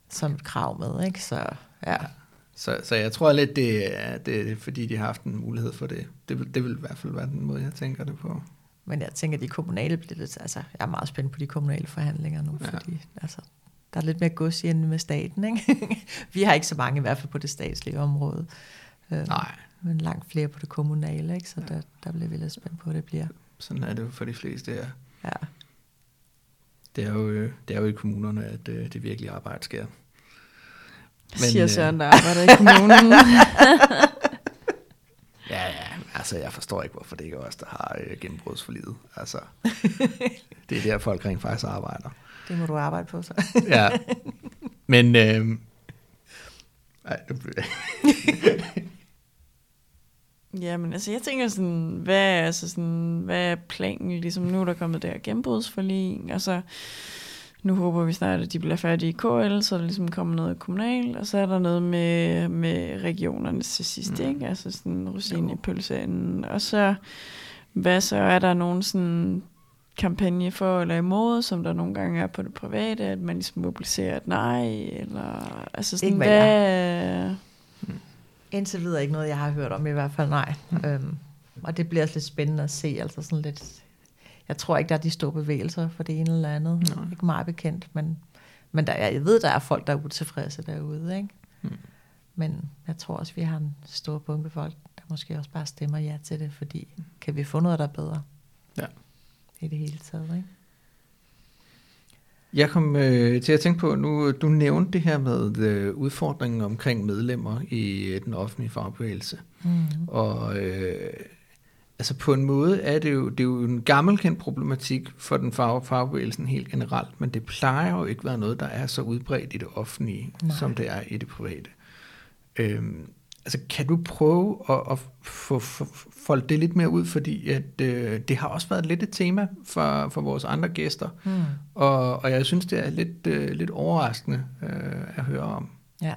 D: som et krav med. Ikke? Så, ja.
B: Så, så jeg tror lidt, det er, det er fordi, de har haft en mulighed for det. Det vil, det vil i hvert fald være den måde, jeg tænker det på.
D: Men jeg tænker, at de kommunale bliver lidt, altså, jeg er meget spændt på de kommunale forhandlinger nu, ja. fordi altså, der er lidt mere gods end med staten. Ikke? (laughs) vi har ikke så mange i hvert fald på det statslige område.
B: Øh, Nej.
D: Men langt flere på det kommunale, ikke? så ja. der, der bliver vi lidt spændt på, at det bliver.
B: Sådan er det jo for de fleste, ja.
D: ja.
B: Det er jo, øh, det er jo i kommunerne, at det, øh, det virkelige arbejde sker.
C: Men, siger Søren, der arbejder i kommunen. (laughs)
B: ja, ja, altså jeg forstår ikke, hvorfor det ikke er os, der har øh, gennembrudsforlidet. Altså, (laughs) det er der, folk rent faktisk arbejder.
D: Det må du arbejde på så.
B: ja. Men... Øh, ej, det bliver... (laughs)
C: Ja, men altså, jeg tænker sådan, hvad er, altså sådan, hvad er planen? Ligesom nu er der kommet der gennembrudsforlig, altså, nu håber vi snart, at de bliver færdige i KL, så der ligesom kommer noget kommunalt, og så er der noget med, med regionerne til sidst, mm. ikke? Altså sådan rosin i pølseenden. Og så, hvad så, er der nogen sådan kampagne for eller imod, som der nogle gange er på det private, at man ligesom mobiliserer et nej, eller altså sådan, ikke, hvad...
D: Hmm. Indtil videre ikke noget, jeg har hørt om i hvert fald, nej. Mm. Øhm, og det bliver også lidt spændende at se, altså sådan lidt... Jeg tror ikke, der er de store bevægelser for det ene eller andet. Nej. Ikke meget bekendt, men, men der, jeg ved, der er folk, der er utilfredse derude, ikke? Mm. Men jeg tror også, vi har en stor bunke folk, der måske også bare stemmer ja til det, fordi kan vi få noget, der er bedre?
B: Ja.
D: I det hele taget, ikke?
B: Jeg kom øh, til at tænke på, nu du nævnte det her med øh, udfordringen omkring medlemmer i øh, den offentlige fagbevægelse.
D: Mm.
B: Og øh, altså på en måde er det jo, det er jo en gammelkendt problematik for den fag, fagbevægelsen helt generelt, men det plejer jo ikke at være noget, der er så udbredt i det offentlige,
D: Nej.
B: som det er i det private. Øhm, altså kan du prøve at, at få, få folde det lidt mere ud, fordi at, øh, det har også været lidt et tema for, for vores andre gæster,
D: Mm.
B: og, og jeg synes, det er lidt, øh, lidt overraskende øh, at høre om.
D: Ja.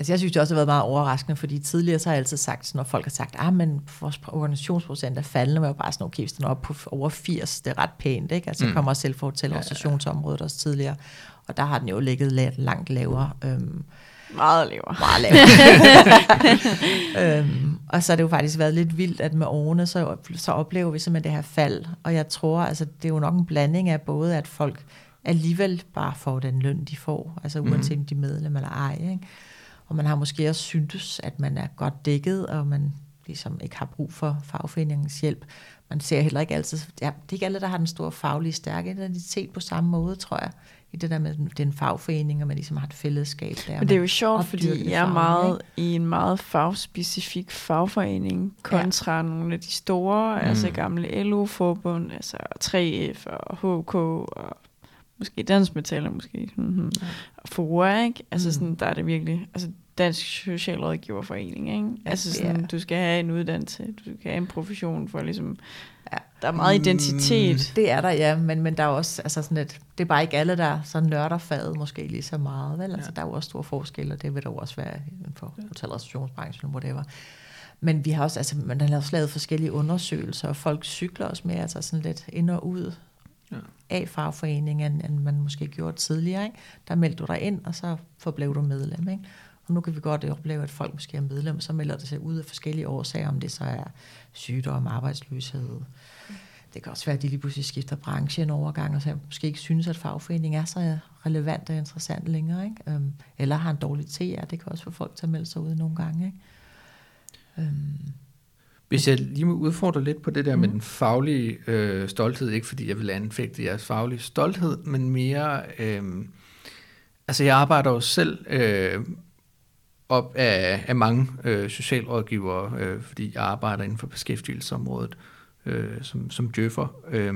D: Altså jeg synes det også har været meget overraskende, fordi tidligere så har jeg altid sagt, når folk har sagt, ah, men vores organisationsprocent er faldende, var bare sådan, okay, hvis den er op på over 80, det er ret pænt, ikke? Altså
B: Mm.
D: mm. kommer også selv for til
B: Ja, ja, ja.
D: organisationsområdet også tidligere, og der har den jo ligget la- langt lavere. Øhm,
C: Meget lavere.
D: meget lavere. (laughs) øhm, og så har det jo faktisk været lidt vildt, at med årene, så, så oplever vi simpelthen det her fald. Og jeg tror, altså det er jo nok en blanding af både, at folk alligevel bare får den løn, de får, altså uanset om de er medlem eller ej. Ikke? Og man har måske også syntes, at man er godt dækket, og man ligesom ikke har brug for fagforeningens hjælp. Man ser heller ikke altid, ja, det er ikke alle, der har den store faglige stærke identitet på samme måde, tror jeg, i det der med den fagforening, og man ligesom har et fællesskab der.
C: Men det er jo sjovt, fordi jeg er meget i en meget fagspecifik fagforening kontra ja. nogle af de store, mm. altså gamle LO-forbund, altså 3F og HK og måske Dansk Metal og måske mm-hmm. og FOA, ikke? Altså
D: Mm.
C: sådan, der er det virkelig, altså Dansk Socialrådgiverforening, ikke?
D: Ja,
C: altså sådan,
D: er-
C: du skal have en uddannelse, du skal have en profession for ligesom,
D: Ja.
C: der er meget identitet.
D: Det er der, ja, men, men der er også altså sådan et, det er bare ikke alle, der så nørder faget måske lige så meget, vel? Altså,
B: Ja.
D: der er jo også store forskelle, og det vil der jo også være inden for hotel- og restaurationsbranchen, whatever. Men vi har også, altså, man har også lavet forskellige undersøgelser, og folk cykler også mere, altså sådan lidt ind og ud
B: Ja.
D: af fagforeningen, end, end man måske gjorde tidligere. Ikke? Der meldte du dig ind, og så forblev du medlem. Ikke? Og nu kan vi godt opleve, at folk måske er medlem, så melder det sig ud af forskellige årsager, om det så er sygdom, arbejdsløshed. Det kan også være, at de lige pludselig skifter branche en overgang, og så måske ikke synes, at fagforeningen er så relevant og interessant længere. Ikke? Øhm, eller har en dårlig TR, det kan også få folk til at melde sig ud nogle gange. Ikke? Øhm,
B: Hvis jeg lige må udfordre lidt på det der mm. med den faglige øh, stolthed, ikke fordi jeg vil anfægte jeres faglige stolthed, men mere, øh, altså jeg arbejder jo selv øh, op af, af mange øh, socialrådgivere, øh, fordi jeg arbejder inden for beskæftigelsesområdet øh, som, som djøffer, øh,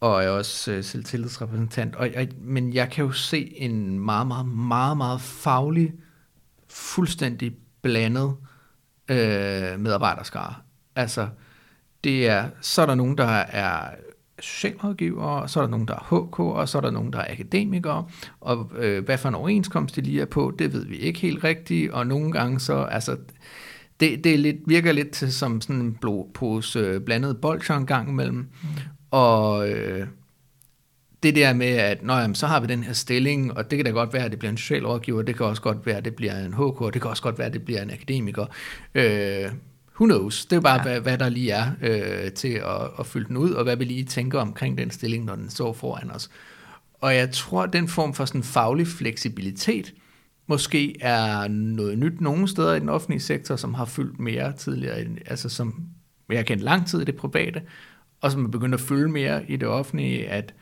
B: og er også øh, selv tillidsrepræsentant. Og jeg, men jeg kan jo se en meget, meget, meget, meget faglig, fuldstændig blandet øh, medarbejderskare. Altså, det er, så er der nogen, der er socialrådgivere, og så er der nogen, der er HK, og så er der nogen, der er akademikere, og øh, hvad for en overenskomst de lige er på, det ved vi ikke helt rigtigt, og nogle gange så, altså, det, det lidt, virker lidt til som sådan en blodpose øh, blandet bolcher en gang imellem, mm. og øh, det der med, at Nå, jamen, så har vi den her stilling, og det kan da godt være, at det bliver en socialrådgiver, det kan også godt være, at det bliver en HK, det kan også godt være, at det bliver en akademiker. Øh, who knows? Det er bare, ja. Hvad, hvad der lige er øh, til at, at fylde den ud, og hvad vi lige tænker omkring den stilling, når den står foran os. Og jeg tror, at den form for sådan faglig fleksibilitet, måske er noget nyt nogle steder i den offentlige sektor, som har fyldt mere tidligere, altså som jeg har kendt lang tid i det private, og som er begyndt at fylde mere i det offentlige, at,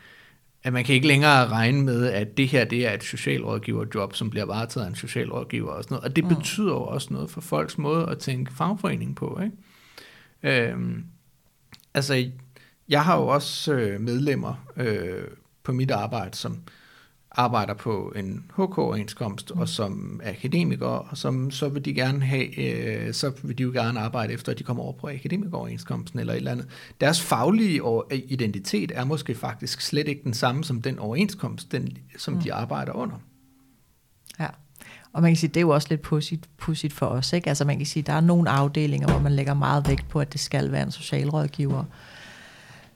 B: at man kan ikke længere regne med, at det her det er et socialrådgiverjob, som bliver varetaget af en socialrådgiver og sådan noget. Og det mm. betyder jo også noget for folks måde at tænke fagforening på. Ikke? Øhm, altså, jeg har jo også øh, medlemmer øh, på mit arbejde, som arbejder på en HK-overenskomst, mm. og som er akademikere, og som så vil de gerne have, øh, så vil de jo gerne arbejde efter, at de kommer over på akademikeroverenskomsten eller et eller andet. Deres faglige identitet er måske faktisk slet ikke den samme som den overenskomst, den, som mm. de arbejder under.
D: Ja, og man kan sige, det er jo også lidt pudsigt, pudsigt for os. Ikke? Altså man kan sige, der er nogle afdelinger, hvor man lægger meget vægt på, at det skal være en socialrådgiver.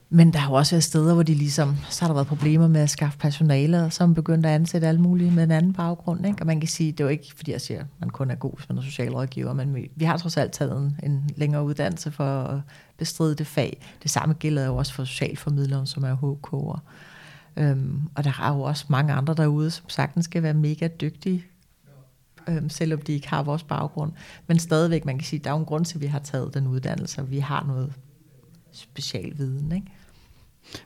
D: Men der har jo også været steder, hvor de ligesom, så har der været problemer med at skaffe personale, og så er man begyndt at ansætte alle mulige med en anden baggrund. Ikke? Og man kan sige, det er jo ikke, fordi jeg siger, at man kun er god som en socialrådgiver, men vi, vi har trods alt taget en, en længere uddannelse for at bestride det fag. Det samme gælder jo også for socialformidleren, som er HK'er. Øhm, og der er jo også mange andre derude, som sagtens skal være mega dygtige øhm, selvom de ikke har vores baggrund. Men stadigvæk, man kan sige, der er jo en grund til, at vi har taget den uddannelse, og vi har noget special viden. Ikke?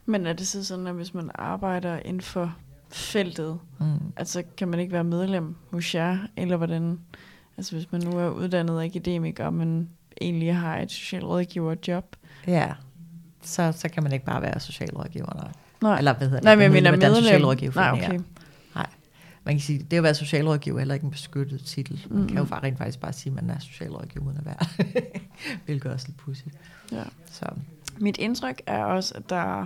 C: Men er det så sådan, at hvis man arbejder inden for feltet,
D: Mm.
C: altså kan man ikke være medlem hos jer, eller hvordan? Altså hvis man nu er uddannet akademiker, men egentlig har et socialrådgiverjob.
D: Ja, så, så kan man ikke bare være socialrådgiver. Nej.
C: Nej,
D: Eller hvad hedder det?
C: Nej men jeg mener medlem.
D: Socialrådgiverforening,
C: Nej, okay.
D: Man kan sige, det at være socialrådgiver er heller ikke en beskyttet titel. Man
C: Mm.
D: kan jo bare rent faktisk bare sige, at man er socialrådgiver uden at være. (laughs) Hvilket også lidt pudsigt.
C: Ja.
D: Så
C: Mit indtryk er også, at der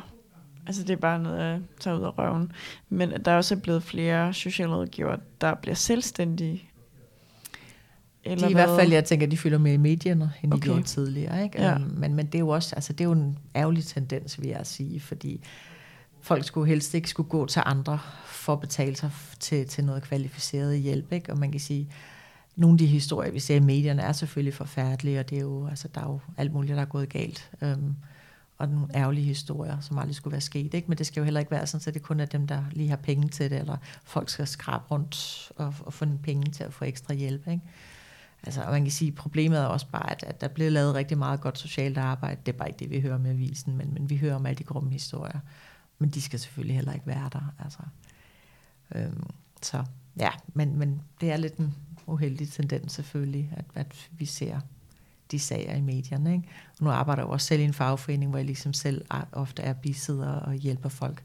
C: altså det er bare noget, jeg tager ud af røven, men at der også er blevet flere socialrådgiver, der bliver selvstændige.
D: de er i hvert fald, jeg tænker, de fylder mere i medierne, end de
C: Okay.
D: gjorde tidligere. Ikke?
C: Ja.
D: Øhm, Men, men det er jo også, altså det er jo en ærgerlig tendens, vil jeg sige, fordi folk skulle helst ikke skulle gå til andre for at betale sig til, til noget kvalificeret hjælp. Ikke? Og man kan sige, nogle af de historier, vi ser i medierne, er selvfølgelig forfærdelige, og det er jo, altså, der er jo alt muligt, der er gået galt. Øhm, og nogle ærgerlige historier, som aldrig skulle være sket. Ikke? Men det skal jo heller ikke være sådan, at det kun er dem, der lige har penge til det, eller folk skal skrabe rundt og, og få penge til at få ekstra hjælp. Ikke? Altså, og man kan sige, at problemet er også bare, at, at der bliver lavet rigtig meget godt socialt arbejde. Det er bare ikke det, vi hører med avisen, men, men vi hører om alle de grumme historier. Men de skal selvfølgelig heller ikke være der. Altså. Øhm, så ja, men, men det er lidt en uheldig tendens selvfølgelig, at, at vi ser de sager i medierne. Ikke? Og nu arbejder jeg også selv i en fagforening, hvor jeg ligesom selv ofte er bisidder og hjælper folk.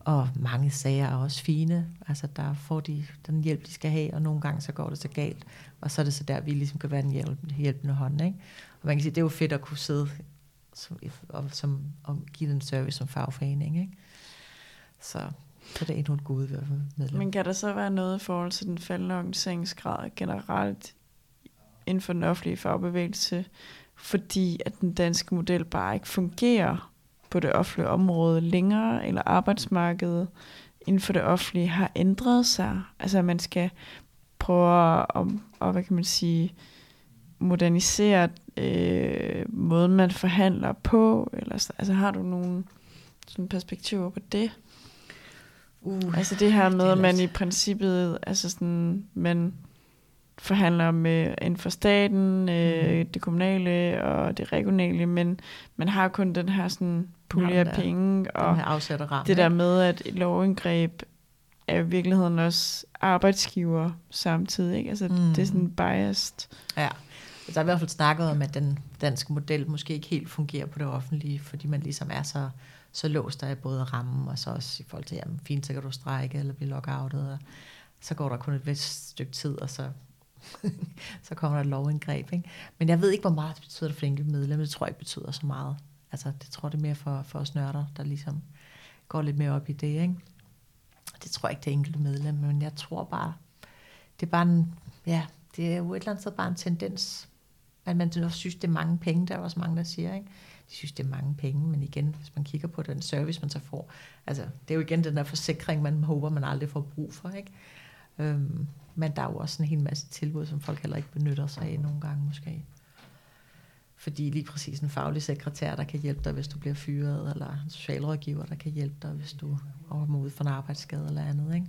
D: Og mange sager er også fine. Altså der får de den hjælp, de skal have, og nogle gange så går det så galt. Og så er det så der, vi ligesom kan være den hjælp, hjælpende hånd. Ikke? Og man kan sige, det er jo fedt at kunne sidde som, og, som, og give den service som fagforening. Ikke? Så, så det er endnu et gode medlem.
C: Men kan der så være noget i forhold til den faldende organiseringsgrad generelt inden for den offentlige fagbevægelse, fordi at den danske model bare ikke fungerer på det offentlige område længere, eller arbejdsmarkedet inden for det offentlige har ændret sig? Altså at man skal prøve at, at hvad kan man sige, modernisere øh, måden, man forhandler på, eller så- altså har du nogle sådan perspektiver på det?
D: Uh,
C: Altså det her med, at man i princippet, altså sådan, man forhandler med inden for staten, øh,
D: Mhm.
C: det kommunale og det regionale, men man har kun den her sådan pulje af
D: der.
C: penge, og
D: ramme.
C: det der med, at et lovindgreb er i virkeligheden også arbejdsgiver samtidig, ikke? Altså
D: Mm.
C: det er sådan biased.
D: Ja, der er i hvert fald snakket om, at den danske model måske ikke helt fungerer på det offentlige, fordi man ligesom er så, så låst af både rammen, og så også i forhold til, jamen fint, så kan du strække eller blive lockoutet, og så går der kun et vist stykke tid, og så, (laughs) så kommer der et lovindgreb. Ikke? Men jeg ved ikke, hvor meget det betyder for enkelte medlem. Det tror jeg ikke betyder så meget. Altså, det tror jeg, det er mere for, for os nørder, der ligesom går lidt mere op i det. Ikke? Det tror jeg ikke, det er enkelte medlem, men jeg tror bare, det er bare en, ja, det er jo et eller andet sted bare en tendens, at man synes, det er mange penge. Der er også mange, der siger, ikke? De synes, det er mange penge, men igen, hvis man kigger på den service, man så får, altså, det er jo igen den der forsikring, man håber, man aldrig får brug for, ikke? Øhm, men der er jo også en hel masse tilbud, som folk heller ikke benytter sig af nogle gange måske. Fordi lige præcis en faglig sekretær, der kan hjælpe dig, hvis du bliver fyret, eller en socialrådgiver, der kan hjælpe dig, hvis du kommer ud for en arbejdsskade eller andet, ikke?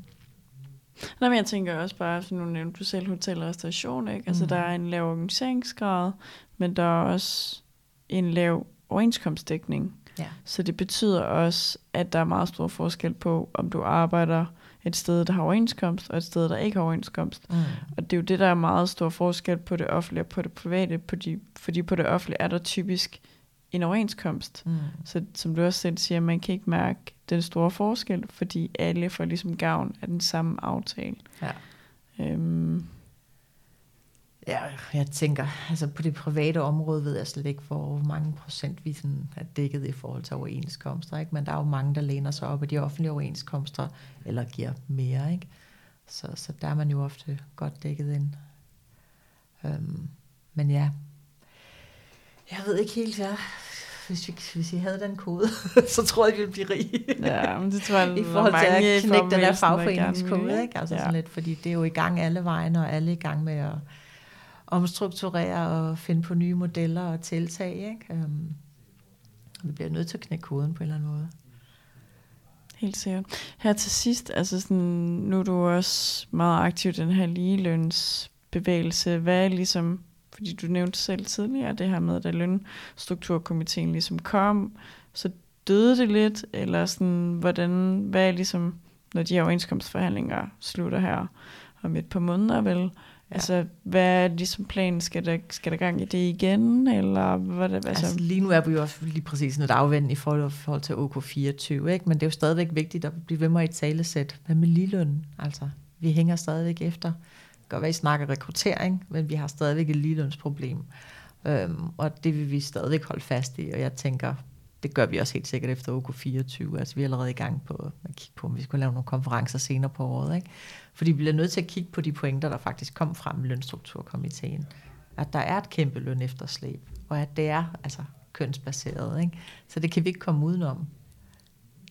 C: Nej, men jeg tænker også bare, for nu nævnte du selv hotel og restauration, ikke? Altså
D: Mm.
C: der er en lav organiseringsgrad, men der er også en lav overenskomstdækning.
D: Ja.
C: Så det betyder også, at der er meget stor forskel på, om du arbejder et sted, der har overenskomst, og et sted, der ikke har overenskomst.
D: Mm.
C: Og det er jo det, der er meget stor forskel på det offentlige og på det private, på de, fordi på det offentlige er der typisk en overenskomst.
D: Mm.
C: Så som du også selv siger, man kan ikke mærke den store forskel, fordi alle får ligesom gavn af den samme aftale.
D: Ja.
C: Øhm,
D: Ja, jeg tænker, altså på det private område ved jeg slet ikke, hvor mange procent vi sådan er dækket i forhold til overenskomster, ikke? men der er jo mange, der læner sig op af de offentlige overenskomster, eller giver mere, ikke? Så, så der er man jo ofte godt dækket ind. Øhm, men ja, jeg ved ikke helt, ja. Hvis vi, hvis vi havde den kode, (laughs) så tror jeg, vi ville blive rige.
C: ja, men det tror jeg, (laughs)
D: I forhold til at knække den der fagforeningskode, ikke? Altså
C: Ja.
D: sådan lidt, fordi det er jo i gang alle vegne, og alle i gang med at omstrukturere og finde på nye modeller og tiltag, ikke? Um, vi bliver nødt til at knække koden på en eller anden måde.
C: Helt sikkert. Her til sidst, altså sådan, nu er du også meget aktiv i den her ligelønsbevægelse. Hvad er ligesom, fordi du nævnte selv tidligere det her med, at lønstrukturkomiteen ligesom kom, så døde det lidt, eller sådan, hvordan, hvad er ligesom, når de her overenskomstforhandlinger slutter her om et par måneder, vel? Ja. Altså, hvad er ligesom planen? Skal der, skal der gang i det igen, eller hvad det,
D: altså? altså? lige nu er vi jo også lige præcis noget afvend i forhold, til OK24, ikke? men det er jo stadigvæk vigtigt at blive ved med et talesæt. Hvad med ligeløn? Altså, vi hænger stadigvæk efter. Det kan være, I snakker rekruttering, men vi har stadigvæk et ligelønsproblem. Øhm, og det vil vi stadigvæk holde fast i, og jeg tænker, det gør vi også helt sikkert efter OK 24. Altså vi er allerede i gang på at kigge på, om vi skulle lave nogle konferencer senere på året. Ikke? Fordi vi bliver nødt til at kigge på de pointer, der faktisk kom frem i lønstrukturkomiteen. At der er et kæmpe løn efterslæb, og at det er altså kønsbaseret. Ikke? Så det kan vi ikke komme udenom.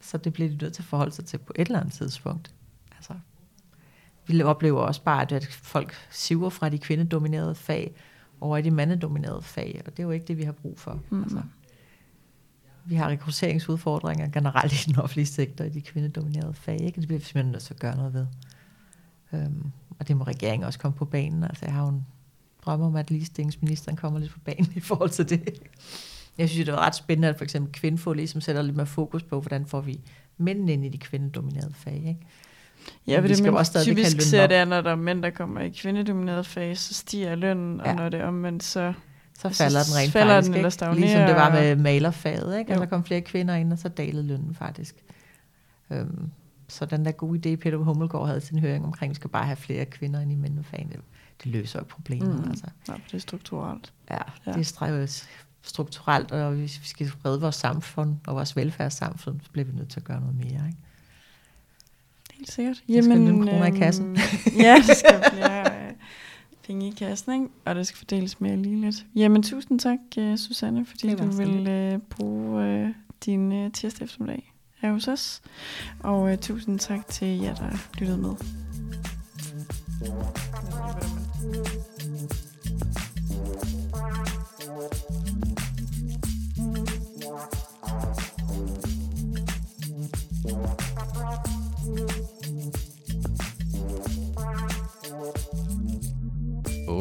D: Så det bliver de nødt til at forholde sig til på et eller andet tidspunkt. Altså, vi oplever også bare, at folk siver fra de kvindedominerede fag over i de mandedominerede fag, og det er jo ikke det, vi har brug for. Mm. Altså, vi har rekrutteringsudfordringer generelt i den offentlige sektor i de kvindedominerede fag, ikke? det bliver vi simpelthen nødt til at gøre noget ved. Øhm, og det må regeringen også komme på banen. Altså, jeg har jo en drøm om, at ligestillingsministeren kommer lidt på banen i forhold til det. Jeg synes, det var ret spændende, at for eksempel kvindefå ligesom sætter lidt mere fokus på, hvordan får vi mænd ind i de kvindedominerede fag. Ikke?
C: Ja, for det man også typisk ser det, er, når der er mænd, der kommer i kvindedominerede fag, så stiger lønnen, ja. og når det er omvendt, så
D: så falder den rent falder faktisk. Den, eller stagnerer, ligesom det var med malerfaget, ikke? at der kom flere kvinder ind, og så dalede lønnen faktisk. Øhm, så den der gode idé, Peter Hummelgaard havde til en høring omkring, at vi skal bare have flere kvinder ind i mændefagen, det, løser jo problemet. Mm. Altså.
C: Ja, det er strukturelt.
D: Ja, ja. det er strukturelt, og hvis vi skal redde vores samfund og vores velfærdssamfund, så bliver vi nødt til at gøre noget mere. Ikke?
C: Helt sikkert.
D: Jamen, skal kroner øhm, i kassen.
C: ja, det skal flere penge i kassen, ikke? og det skal fordeles mere ligeligt. Jamen, tusind tak, uh, Susanne, fordi du vil uh, bruge uh, din uh, tirsdag eftermiddag her hos os. Og uh, tusind tak til jer, der lyttede med.
A: Oh